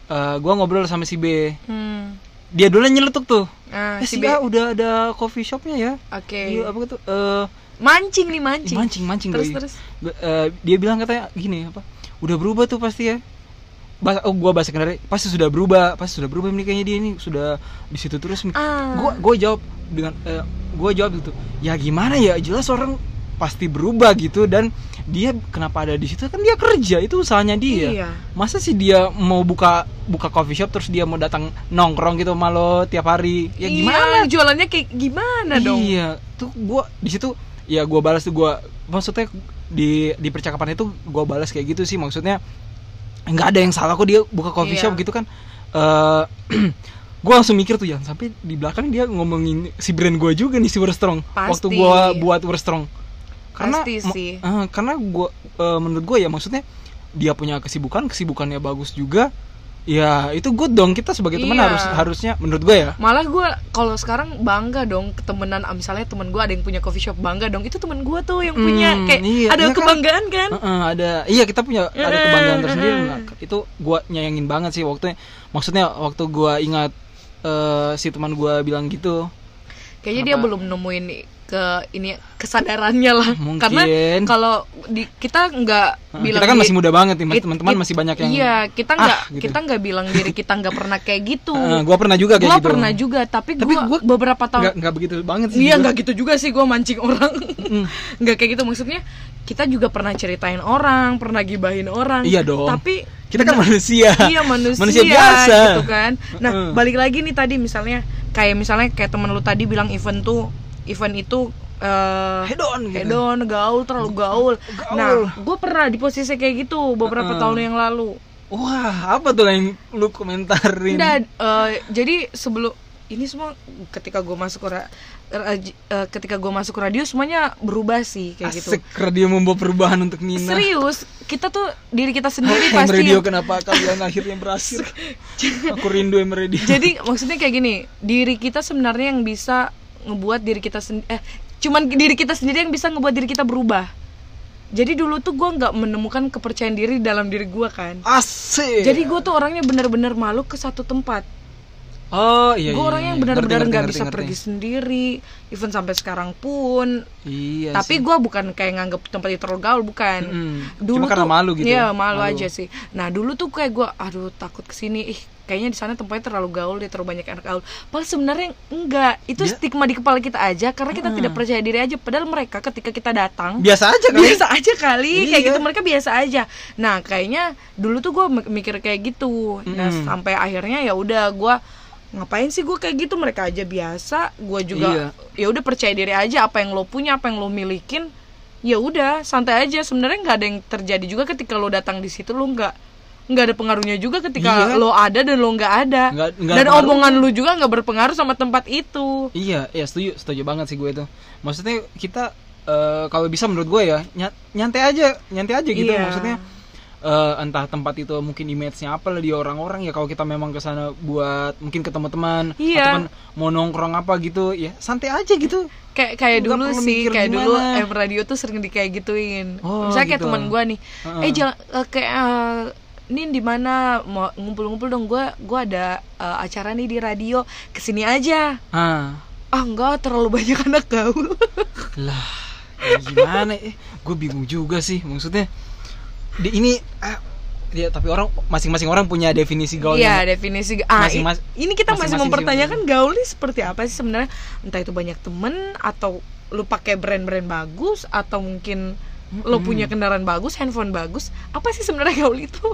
Eh gua ngobrol sama si B. hmm. Dia dulu nyeletuk tuh. nah Eh, si B A udah ada coffee shopnya ya. oke Iya apa gitu? Eh mancing nih mancing mancing mancing terus doi. terus Be- eh, dia bilang katanya gini apa? Udah berubah tuh pasti ya. bahas, oh gua bahasa kendari pasti sudah berubah pasti sudah berubah nih kayaknya dia ini sudah di situ terus Ah. gua gua jawab dengan eh, gua jawab gitu ya gimana ya jelas orang pasti berubah gitu dan dia kenapa ada di situ kan dia kerja itu usahanya dia Iya. masa sih dia mau buka buka coffee shop terus dia mau datang nongkrong gitu sama lo tiap hari ya gimana Iya, jualannya kayak gimana dong? Iya, tuh gua di situ ya gua balas tuh gua maksudnya di di percakapan itu gua balas kayak gitu sih maksudnya nggak ada yang salah kok dia buka coffee Iya. shop gitu kan. Eh gua langsung mikir tuh jangan sampai di belakang dia ngomongin si brand gua juga nih si Strong waktu Pasti. gua buat Strong. Karena Pasti sih. eh, karena gua eh, menurut gua ya maksudnya dia punya kesibukan, kesibukannya bagus juga. Ya, itu good dong kita sebagai teman Iya. harus harusnya menurut gua ya. Malah gue kalau sekarang bangga dong ketemenan ah, misalnya temen gue ada yang punya coffee shop bangga dong itu temen gue tuh yang punya Hmm, kayak iya, ada iya kan? kebanggaan kan? Heeh, ada iya kita punya ada Heeh, kebanggaan tersendiri heeh. nah, itu gua nyayangin banget sih waktu maksudnya waktu gua ingat eh, si teman gua bilang gitu Kayaknya dia belum nemuin ke ini kesadarannya lah. Mungkin. Karena kalau di kita nggak bilang kita kan masih muda banget nih teman-teman masih banyak yang Iya, kita "Ah," nggak gitu. kita nggak bilang diri kita nggak pernah kayak gitu. Heeh, gua pernah juga kayak Gua gitu pernah juga, tapi, Tapi gua, gua beberapa tahun nggak begitu banget sih Iya nggak gitu juga sih gue mancing orang nggak kayak gitu maksudnya kita juga pernah ceritain orang pernah gibahin orang Iya dong. tapi kita kan manusia iya manusia, manusia biasa gitu kan nah Heeh. balik lagi nih tadi misalnya kayak misalnya kayak temen lu tadi bilang event tuh event itu eh hedon gitu hedon gaul terlalu gaul, Gaul. nah gue pernah di posisi kayak gitu beberapa Heeh. tahun yang lalu wah apa tuh yang lu komentarin Nggak, eh, jadi sebelum ini semua ketika gue masuk ke ketika gue masuk radio semuanya berubah sih kayak gitu. Asik radio membawa perubahan untuk Nina. Serius kita tuh diri kita sendiri pasti radio kenapa kalian akhirnya berakhir? Aku rindu M radio. Jadi maksudnya kayak gini diri kita sebenarnya yang bisa ngebuat diri kita sendiri eh cuman diri kita sendiri yang bisa ngebuat diri kita berubah. Jadi dulu tuh gue nggak menemukan kepercayaan diri dalam diri gue kan. Asik. jadi gue tuh orangnya bener-bener malu ke satu tempat Oh iya. gue iya, orangnya iya. yang benar-benar nggak bisa ngerti, pergi sendiri even sampai sekarang pun Iya. tapi gue bukan kayak nganggep tempat itu terlalu gaul bukan Mm-mm. dulu Cuma karena tuh malu gitu iya ya? malu, Malu. aja sih nah dulu tuh kayak gue aduh takut ke sini ih kayaknya di sana tempatnya terlalu gaul dia terlalu banyak anak gaul padahal sebenarnya enggak itu Dia- stigma di kepala kita aja karena kita tidak percaya diri aja padahal mereka ketika kita datang biasa aja kan. biasa aja kali kayak Iya. gitu mereka biasa aja nah kayaknya dulu tuh gue mikir kayak gitu nah Mm-mm. sampai akhirnya ya udah gue ngapain sih gue kayak gitu mereka aja biasa gue juga ya udah percaya diri aja apa yang lo punya apa yang lo milikin ya udah santai aja sebenarnya nggak ada yang terjadi juga ketika lo datang di situ lo nggak nggak ada pengaruhnya juga ketika Iya. lo ada dan lo nggak ada Nggak- nggak dan pengaruh. omongan lo juga nggak berpengaruh sama tempat itu Iya, iya setuju, setuju banget sih gue itu. Maksudnya kita eh, kalau bisa menurut gue ya ny- nyantai aja, nyantai aja gitu. Iya. Maksudnya eh, entah tempat itu mungkin image-nya apa lah di orang-orang ya kalau kita memang ke sana buat mungkin ketemu teman Iya. atau kan mau nongkrong apa gitu ya santai aja gitu. kayak kayak dulu sih kayak dulu gimana. M radio tuh sering di kayak gituin Oh, misalnya kayak gitu. teman gue nih Heeh. eh jangan eh, kayak eh, ini di mana mau ngumpul-ngumpul dong gue gue ada eh, acara nih di radio ke sini aja Ah, ah enggak terlalu banyak anak gaul lah ya gimana eh gue bingung juga sih maksudnya di ini ah, dia tapi orang masing-masing orang punya definisi gaulnya Iya definisi ah Masing-mas- ini kita masih mempertanyakan gaul ini seperti apa sih sebenarnya? Entah itu banyak temen atau lu pakai brand-brand bagus atau mungkin lo Mm-mm. punya kendaraan bagus handphone bagus. Apa sih sebenarnya gaul itu?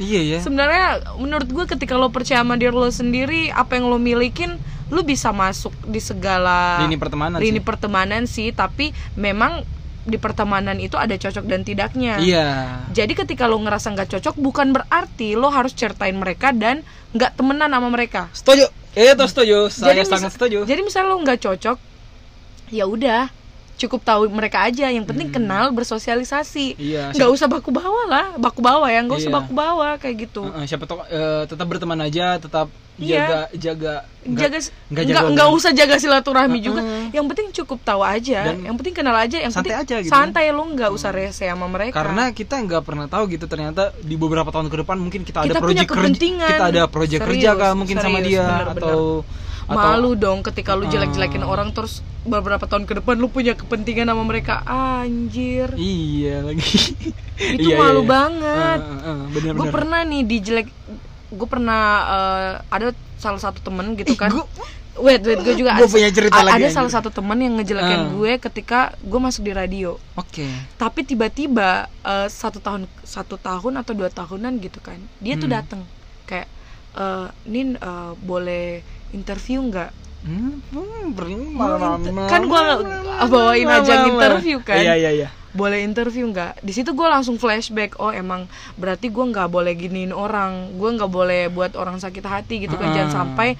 Iya ya sebenarnya menurut gue ketika lo percaya sama diri lo sendiri apa yang lo milikin lo bisa masuk di segala lini pertemanan lini sih. pertemanan sih. Tapi memang di pertemanan itu ada cocok dan tidaknya. Iya. Jadi ketika lo ngerasa nggak cocok bukan berarti lo harus ceritain mereka dan nggak temenan sama mereka. Setuju. Itu setuju. Saya mis- sangat setuju. jadi misalnya lo nggak cocok ya udah cukup tahu mereka aja yang penting kenal bersosialisasi Hmm. iya nggak usah baku bawa lah baku bawa ya nggak usah Iya. baku bawa kayak gitu Eh, eh, siapa tahu eh, tetap berteman aja tetap Iya. jaga jaga nggak- jaga nggak nggak jaga usah jaga silaturahmi juga Heeh. yang penting cukup tahu aja Dan yang penting kenal aja yang santai penting aja gitu. santai lo nggak usah rese sama mereka karena kita nggak pernah tahu gitu ternyata di beberapa tahun ke depan mungkin kita, Kita ada proyek kerja kita ada proyek kerja kah mungkin sama serius, dia bener-bener. atau Atau- malu dong ketika lu jelek-jelekin orang terus beberapa tahun ke depan lu punya kepentingan sama mereka anjir Iya lagi. itu malu banget bener, gue bener. pernah nih dijelek gue pernah eh, ada salah satu temen gitu Ih, kan gua- wait wait gue juga Gua punya cerita a- lagi, ada anjir. salah satu temen yang ngejelekin Ah. gue ketika gue masuk di radio Oke. tapi tiba-tiba eh, satu tahun satu tahun atau dua tahunan gitu kan dia tuh Hmm. dateng kayak eh, nin eh, boleh interview nggak Hmm, hmm, Gua inter- kan gua nggak- bawain ajang interview kan. Iya iya iya. boleh interview nggak di situ gue langsung flashback oh emang berarti gue nggak boleh giniin orang gue nggak boleh buat orang sakit hati gitu kan Ah. jangan sampai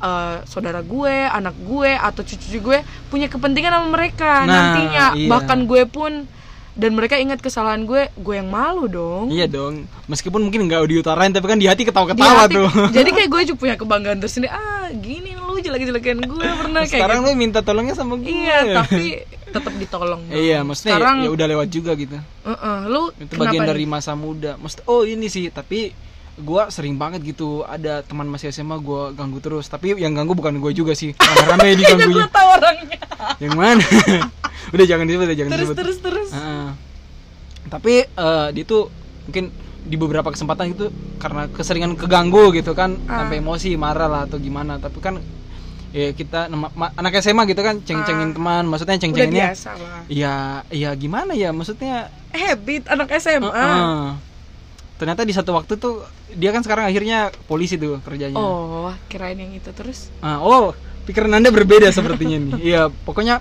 eh, saudara gue anak gue atau cucu gue punya kepentingan sama mereka Nah, nantinya iya. bahkan gue pun dan mereka ingat kesalahan gue gue yang malu dong Iya dong. Meskipun mungkin nggak diutarain tapi kan di hati ketawa-ketawa tuh. jadi kayak gue juga punya kebanggaan tersendiri ah gini lu jelek-jelekin gue pernah kayak Sekarang gitu. lu minta tolongnya sama gue. iya tapi tetap ditolong dong. Iya, maksudnya sekarang ya, ya udah lewat juga gitu. uh-uh, lu Itu bagian dari masa muda. Maksud oh ini sih, tapi gua sering banget gitu ada teman masih SMA gua ganggu terus. Tapi yang ganggu bukan gua juga sih rame-rame Kayaknya diganggunya gue tahu orangnya. Yang mana? Udah jangan disebut udah jangan terus disebut. terus terus. Heeh. tapi eh, dia tuh mungkin di beberapa kesempatan itu karena keseringan keganggu gitu kan Ah. sampai emosi marah lah atau gimana. Tapi kan ya kita anak SMA gitu kan ceng-cengin Ah. teman maksudnya ceng-cenginnya. biasa lah. Ya ya gimana ya maksudnya habit anak SMA Heeh. Ternyata di satu waktu tuh dia kan sekarang akhirnya polisi tuh kerjanya oh kirain yang itu terus Ah, oh, pikiran Anda berbeda sepertinya nih. Iya, pokoknya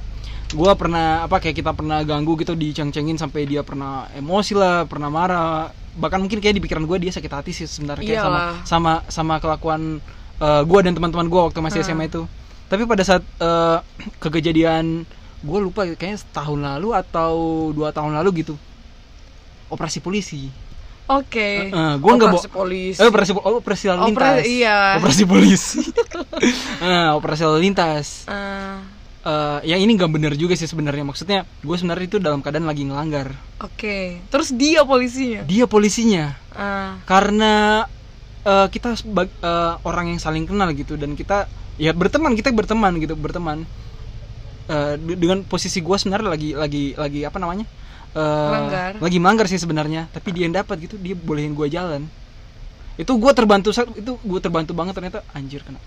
gua pernah apa kayak kita pernah ganggu gitu diceng-cengin sampai dia pernah emosi lah, pernah marah. Bahkan mungkin kayak di pikiran gue dia sakit hati sih sebenarnya kayak sama Iyalah. sama sama kelakuan eh, gua dan teman-teman gua waktu masih Ah. SMA itu. Tapi pada saat eh, kekejadian gue lupa kayaknya setahun lalu atau dua tahun lalu gitu. Operasi polisi. Oke Heeh, gua nggak Operasi polisi Eh, operasi oh, operasi lalu lintas. Opera- iya. Operasi polisi. nah, operasi lalu lintas. Ah, Eh, yang ini nggak bener juga sih sebenarnya. Maksudnya, gue sebenarnya itu dalam keadaan lagi ngelanggar. oke terus dia polisinya Dia polisinya Ah, karena eh, kita eh, orang yang saling kenal gitu dan kita ya berteman kita berteman gitu berteman Eh, de- dengan posisi gue sebenarnya lagi lagi lagi apa namanya Eh, Melanggar. lagi melanggar sih sebenarnya tapi dia yang dapat gitu dia bolehin gue jalan itu gue terbantu sa- itu gue terbantu banget ternyata anjir kena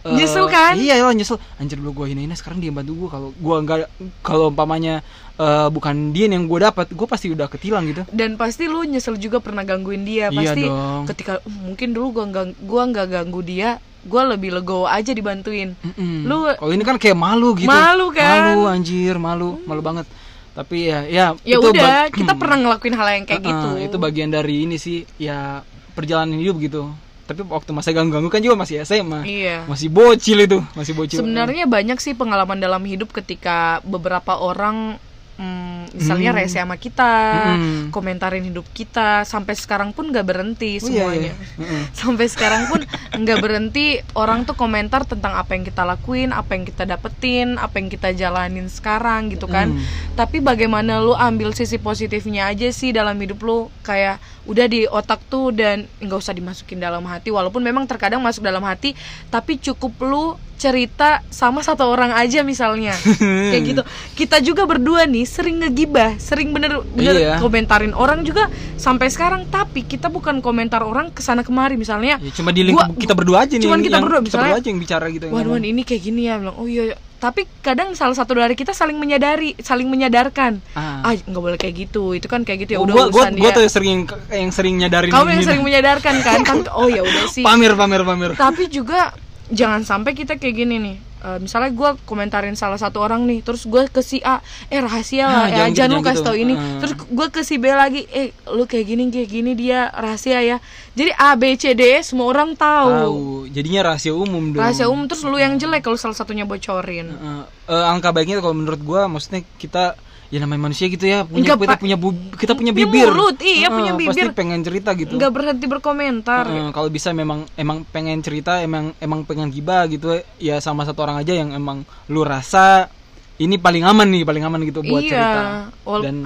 Eh, Nyesel kan? iya lah nyesel anjir dulu gue hina hina sekarang dia yang bantu gue kalau gue nggak kalau umpamanya eh, bukan dia yang gue dapat gue pasti udah ketilang gitu dan pasti lu nyesel juga pernah gangguin dia Iya pasti dong. ketika "Uh, mungkin dulu gua nggak gua nggak ganggu dia gua lebih legowo aja dibantuin Mm-mm. Lu- kalau ini kan kayak malu gitu Malu kan? malu anjir malu malu banget tapi ya ya ya itu udah kita pernah ngelakuin hal yang kayak Uh-uh, gitu. itu bagian dari ini sih ya perjalanan hidup gitu. Tapi waktu masa ganggu-ganggu kan juga masih SMA iya. Masih bocil itu masih bocil. Sebenarnya banyak sih pengalaman dalam hidup ketika beberapa orang hmm, misalnya Hmm. rese sama kita Mm-mm. komentarin hidup kita sampai sekarang pun nggak berhenti Oh, iya, semuanya iya. Mm-mm. sampai sekarang pun nggak berhenti orang tuh komentar tentang apa yang kita lakuin apa yang kita dapetin apa yang kita jalanin sekarang gitu kan Mm. tapi bagaimana lu ambil sisi positifnya aja sih dalam hidup lu kayak udah di otak tuh dan nggak usah dimasukin dalam hati walaupun memang terkadang masuk dalam hati tapi cukup lu cerita sama satu orang aja misalnya. Kayak gitu. Kita juga berdua nih sering ngegibah sering bener bener Iya. komentarin orang juga sampai sekarang. Tapi kita bukan komentar orang ke sana kemari misalnya. Ya, cuma di Gua- kita berdua aja nih cuman kita berdua, kita misalnya, berdua aja yang bicara gitu. Wan ini kayak gini ya. Bilang oh iya iya." tapi kadang salah satu dari kita saling menyadari saling menyadarkan. Ah. ah nggak boleh kayak gitu. Itu kan kayak gitu ya Oh, udah gua, gua, urusan gua tuh yang sering yang sering nyadarin kamu yang sering menyadarkan kan? Kan oh ya udah sih. Pamer pamer pamer. Tapi juga jangan sampai kita kayak gini nih. Eh, misalnya gue komentarin salah satu orang nih terus gue ke si A eh rahasia Nah, lah jangan ya gitu, jangan lu jangan kasih gitu. tau ini. Hmm. terus gue ke si B lagi eh lu kayak gini kayak gini dia rahasia ya. Jadi A B C D semua orang tahu. Tahu. Jadinya rahasia umum dong. Rahasia umum terus lu yang jelek kalau salah satunya bocorin. Eh, eh, angka baiknya kalau menurut gua maksudnya kita ya namanya manusia gitu ya punya Enggak, kita punya bu- kita punya bibir. mulut, iya, Eh, punya pasti bibir. pengen cerita gitu. Nggak berhenti berkomentar. Eh, kalau bisa memang emang pengen cerita emang emang pengen gibah gitu ya sama satu orang aja yang emang lu rasa ini paling aman nih paling aman gitu buat Iya, cerita. dan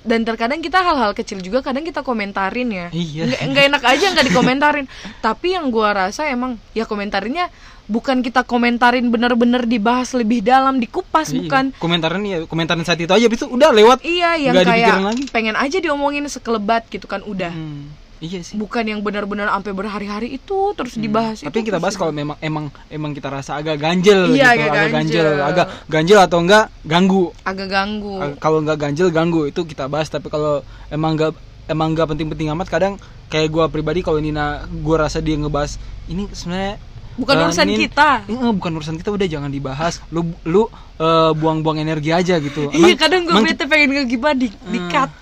dan terkadang kita hal-hal kecil juga kadang kita komentarin ya. Iya. nggak, nggak enak aja nggak dikomentarin. Tapi yang gua rasa emang ya komentarinnya bukan kita komentarin bener-bener dibahas lebih dalam dikupas Iya. bukan komentarin ya komentarin saat itu aja itu udah lewat iya yang kayak lagi. pengen aja diomongin sekelebat gitu kan udah Hmm, iya sih bukan yang benar-benar sampai berhari-hari itu terus dibahas Hmm. tapi itu kita bahas kalau memang emang emang kita rasa agak ganjel Iya, gitu agak ganjel. agak ganjel atau enggak ganggu agak ganggu Ag- kalau enggak ganjel ganggu itu kita bahas tapi kalau emang enggak emang enggak penting-penting amat kadang kayak gua pribadi kalau Nina gua rasa dia ngebahas ini sebenarnya Bukan eh, urusan Nin, kita. eh, bukan urusan kita udah jangan dibahas lu lu eh, buang-buang energi aja gitu iya kadang gue bete pengen ngegibah di di cut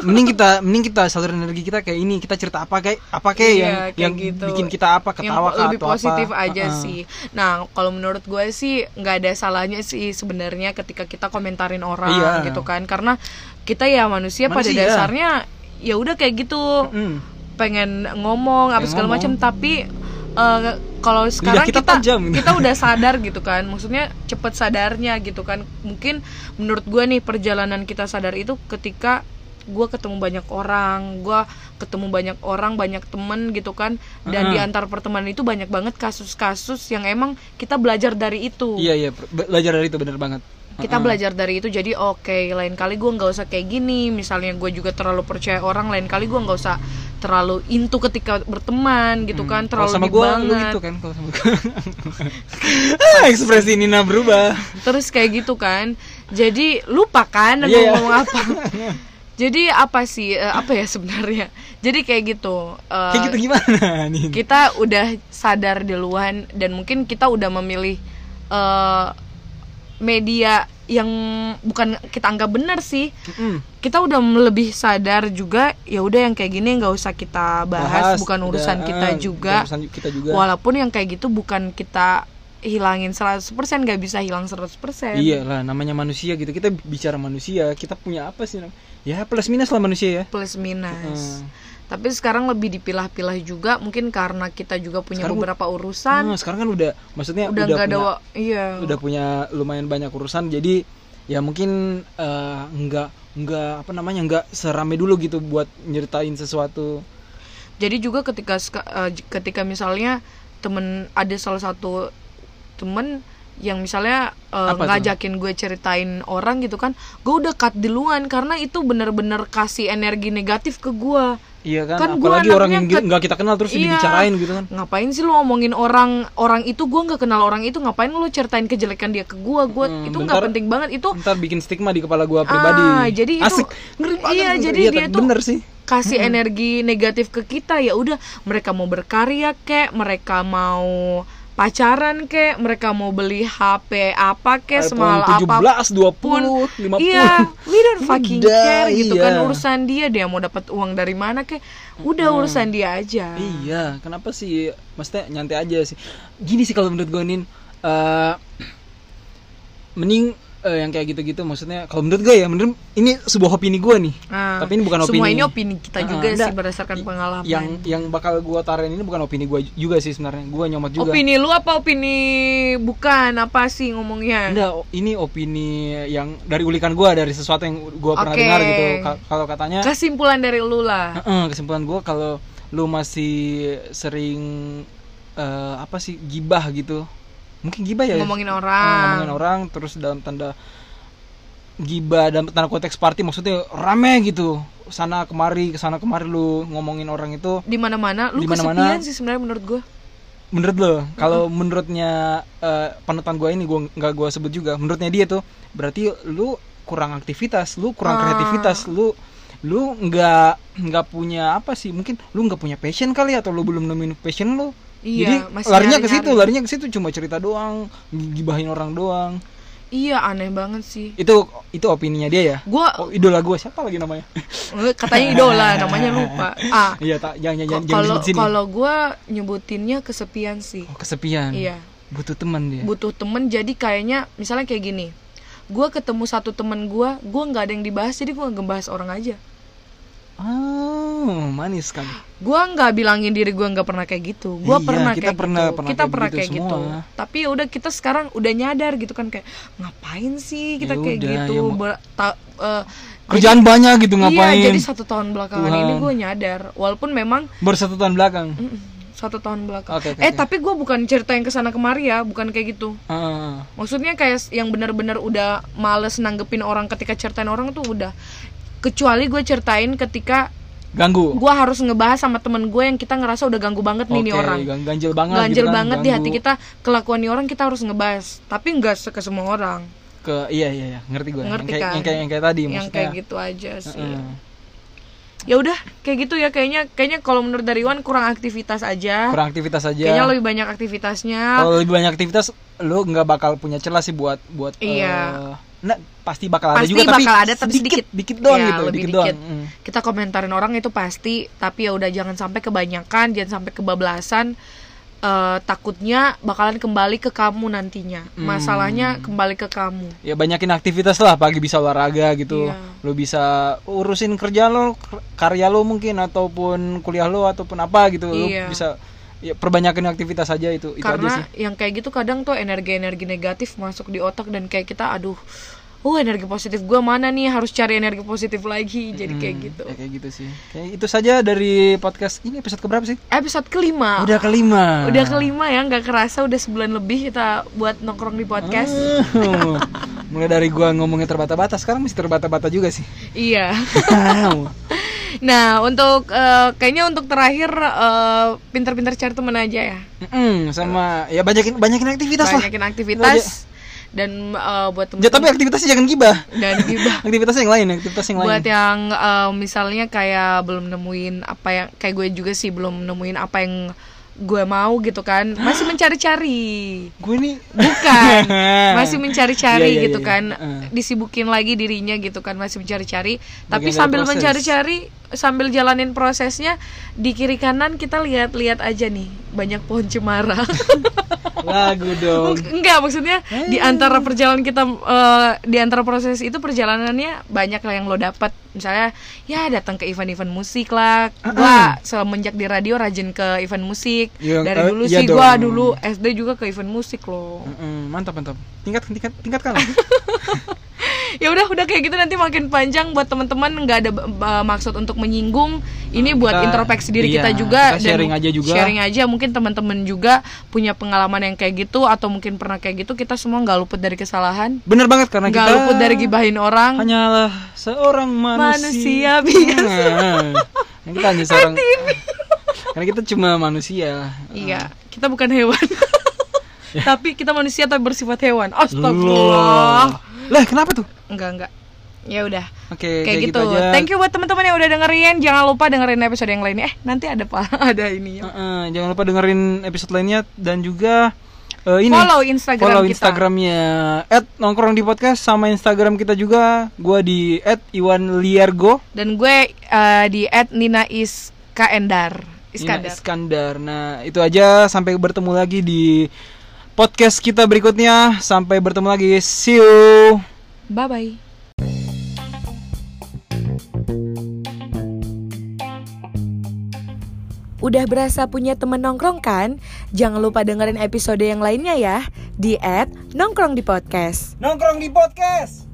mending kita mending kita salur energi kita kayak ini kita cerita apa kayak apa kayak Iya, yang kayak yang gitu. bikin kita apa ketawa yang lebih atau positif apa. aja Heeh. sih. Nah, kalau menurut gue sih nggak ada salahnya sih sebenarnya ketika kita komentarin orang Iya. gitu kan, karena kita ya manusia, pada Manusia. dasarnya ya udah kayak gitu, Mm. pengen ngomong apa Pengen segala macam, tapi eh, kalau sekarang kita kita tajam. kita udah sadar gitu kan, maksudnya cepet sadarnya gitu kan. Mungkin menurut gue nih perjalanan kita sadar itu ketika gue ketemu banyak orang, gue ketemu banyak orang, banyak temen gitu kan, dan Heeh. di antar pertemanan itu banyak banget kasus-kasus yang emang kita belajar dari itu. iya iya be- belajar dari itu bener banget Kita belajar dari itu, jadi oke, lain kali gue nggak usah kayak gini. Misalnya gue juga terlalu percaya orang, lain kali gue nggak usah terlalu into ketika berteman gitu kan, Kalau terlalu sama gua lu banget. gitu kan kalau sama gua. Ah, ekspresi Nina berubah terus kayak gitu kan jadi lupa kan Iya, iya. ngomong apa jadi apa sih eh, apa ya sebenarnya jadi kayak gitu eh, kayak gitu gimana nih kita udah sadar duluan dan mungkin kita udah memilih eh, media yang bukan kita anggap benar sih. Mm. kita udah lebih sadar juga ya udah yang kayak gini nggak usah kita bahas, bukan udah, urusan kita eh, juga. bukan urusan kita juga. Walaupun yang kayak gitu bukan kita hilangin 100% nggak bisa hilang 100% iya lah namanya manusia gitu. Kita bicara manusia kita punya apa sih? Ya plus minus lah manusia ya. Plus minus. Tapi sekarang lebih dipilah-pilah juga mungkin karena kita juga punya Sekarang- beberapa urusan. Hmm, sekarang kan udah maksudnya udah udah, ada punya, wa- iya. udah punya lumayan banyak urusan jadi ya mungkin eh, nggak nggak apa namanya nggak serame dulu gitu buat nyeritain sesuatu. Jadi juga ketika j- ketika misalnya temen ada salah satu temen yang misalnya Apa tuh? ngajakin gue ceritain orang gitu kan gue udah cut duluan karena itu bener-bener kasih energi negatif ke gue. Iya kan, Kan apalagi orang yang ke- nggak kita kenal terus Iya. dibicarain gitu kan. Ngapain sih lu ngomongin orang orang itu? Gue nggak kenal orang itu ngapain lu ceritain kejelekan dia ke gue gue Hmm, itu nggak penting banget. Itu ntar bikin stigma di kepala gua pribadi. Ah, jadi itu- asik. Ngeri banget. Iya, ngeri. jadi Iya, dia tuh- bener sih. kasih energi negatif ke kita. Ya udah mereka mau berkarya kek mereka mau pacaran kek mereka mau beli HP apa kek iPhone semahal 17, apa pun 20, 50 iya we don't fucking Udah, care gitu kan iya. urusan dia dia mau dapat uang dari mana kek udah urusan dia aja Iya, kenapa sih? Maksudnya nyantai aja sih. Gini sih kalau menurut gue nih, eh, mending eh, yang kayak gitu-gitu. Maksudnya kalau menurut gue ya, menurut ini sebuah opini gue nih. Ah, Tapi ini bukan opini. semua ini opini kita Ah, juga enggak. sih berdasarkan pengalaman Yang yang bakal gue taruhin ini bukan opini gue juga sih sebenarnya. Gue nyomot juga. opini lu apa opini bukan apa sih ngomongnya Enggak, ini opini yang dari ulikan gue dari sesuatu yang gue pernah Oke. dengar gitu. Ka- Kalau katanya kesimpulan dari lu lah Heeh, kesimpulan gue kalau lu masih sering eh, apa sih gibah gitu mungkin gibah ya. Ngomongin Eh, orang. ngomongin orang terus dalam tanda gibah dalam tanda konteks party maksudnya rame gitu. Sana kemari ke sana kemari lu ngomongin orang itu. Di mana mana lu Di mana-mana. kesepian sih sebenarnya menurut gue menurut lo kalau menurutnya eh, panutan gue ini gue nggak gue sebut juga menurutnya dia tuh berarti lu kurang aktivitas lu kurang Ah. kreativitas lu lu nggak nggak punya apa sih mungkin lu nggak punya passion kali atau lu belum nemuin passion lu Iya, jadi masih larinya ke situ larinya ke situ cuma cerita doang gibahin orang doang. Iya aneh banget sih. Itu itu opininya dia ya? Gue oh idola gue siapa lagi namanya? Katanya idola namanya lupa. Ah. Iya tak jangan jangan kalau kalau gue nyebutinnya kesepian sih. Oh, kesepian? Iya. Butuh teman dia? Butuh temen jadi kayaknya misalnya kayak gini. Gue ketemu satu temen gue gue nggak ada yang dibahas jadi gue ngebahas orang aja oh manis kan gue nggak bilangin diri gue nggak pernah kayak gitu gue Iya, pernah kita kayak pernah- gitu pernah kita kayak pernah gitu kayak gitu semua. tapi ya udah kita sekarang udah nyadar gitu kan kayak ngapain sih kita Ya kayak udah, gitu ya mau- Ber- ta- eh, kerjaan banyak gitu ngapain Iya, jadi satu tahun belakangan Tuhan. ini gue nyadar, walaupun memang baru satu tahun belakang mm, satu tahun belakang. Oke, oke, eh oke. tapi gue bukan cerita yang ke sana kemari ya, bukan kayak gitu. Ah, Maksudnya kayak yang benar-benar udah males nanggepin orang ketika ceritain orang tuh udah. Kecuali gue ceritain ketika ganggu gue harus ngebahas sama temen gue yang kita ngerasa udah ganggu banget nih nih Oke, orang. gan- ganjel banget Ganjel gitu kan, banget di hati ganggu kita kelakuan nih orang kita harus ngebahas. Tapi nggak ke semua orang. ke iya iya iya ngerti gue Ngerti yang, kayak, kan? yang kayak yang kayak tadi yang maksudnya kayak gitu aja sih. Heeh. Ya udah kayak gitu ya kayaknya kayaknya kalau menurut dari Iwan kurang aktivitas aja. kurang aktivitas aja Kayaknya lebih banyak aktivitasnya. kalau lebih banyak aktivitas lo nggak bakal punya celah sih buat buat Iya. eh, nah pasti bakal ada Pasti juga tapi bakal ada, tapi sedikit. dikit doang Iya, gitu lebih dikit, doang. Mm. kita komentarin orang itu pasti tapi ya udah jangan sampai kebanyakan jangan sampai kebablasan Eh, takutnya bakalan kembali ke kamu nantinya Hmm. masalahnya kembali ke kamu ya banyakin aktivitas lah pagi bisa olahraga gitu Iya. lo bisa urusin kerja lo karya lo mungkin ataupun kuliah lo ataupun apa gitu lo Iya. bisa ya perbanyakin aktivitas aja itu itu aja sih. karena yang kayak gitu kadang tuh energi-energi negatif masuk di otak dan kayak kita aduh oh energi positif gue mana nih? Harus cari energi positif lagi. Jadi kayak gitu. ya kayak gitu sih. Kayak itu saja dari podcast ini episode keberapa sih? Episode kelima. Udah kelima. Udah kelima ya nggak kerasa udah sebulan lebih kita buat nongkrong di podcast. Oh, mulai dari gua ngomongnya terbata-bata sekarang masih terbata-bata juga sih. Iya Nah, untuk eh, kayaknya untuk terakhir eh, pinter-pinter cari temen aja ya. Mm, sama ya banyakin banyakin aktivitas lah Banyakin aktivitas dan eh, buat ya, tapi temen aktivitasnya jangan gibah dan gibah. aktivitas yang lain aktivitas yang lain buat yang eh, misalnya kayak belum nemuin apa yang kayak gue juga sih belum nemuin apa yang gue mau gitu kan masih mencari-cari. Gue nih. Bukan. Masih mencari-cari Iya, iya, gitu iya. kan. Heeh. disibukin lagi dirinya gitu kan masih mencari-cari. Tapi sambil mencari-cari sambil jalanin prosesnya di kiri kanan kita lihat-lihat aja nih banyak pohon cemara. Lagu dong. Enggak maksudnya di antara perjalanan kita eh, di antara proses itu perjalanannya banyak lah yang lo dapat misalnya ya datang ke event-event musik lah. Gua semenjak di radio rajin ke event musik. Dari eh, dulu iya sih gua dong. dulu SD juga ke event musik loh. Mm-mm, mantap mantap. Tingkat tingkat tingkatkan ya udah udah kayak gitu nanti makin panjang buat teman-teman nggak ada uh, maksud untuk menyinggung. Ini buat Kita- introspeksi diri iya, kita juga kita sharing aja juga. sharing aja. Mungkin teman-teman juga punya pengalaman yang kayak gitu atau mungkin pernah kayak gitu kita semua nggak luput dari kesalahan. Bener banget karena nggak kita luput dari gibahin orang. hanyalah seorang Manusia. Manusia, biasa. Nah, kita hanya seorang karena kita cuma manusia. Iya kita bukan hewan. Tapi kita manusia tapi bersifat hewan. Loh. astagfirullah lah kenapa tuh enggak enggak ya udah oke kayak gitu. aja Thank you buat teman-teman yang udah dengerin. Jangan lupa dengerin episode yang lainnya. Eh, nanti ada apa? ada ini ya. Heeh, jangan lupa dengerin episode lainnya dan juga eh, ini Follow Instagram follow kita. Instagramnya @nongkrong di podcast sama Instagram kita juga gua di @iwanliargo Dan gue eh, di @nina Iskandar. Nina Iskandar. Iskandar. Nah, itu aja sampai bertemu lagi di podcast kita berikutnya. Sampai bertemu lagi. See you. Bye bye. Udah berasa punya temen nongkrong kan? Jangan lupa dengerin episode yang lainnya ya di @nongkrong di podcast. Nongkrong di podcast.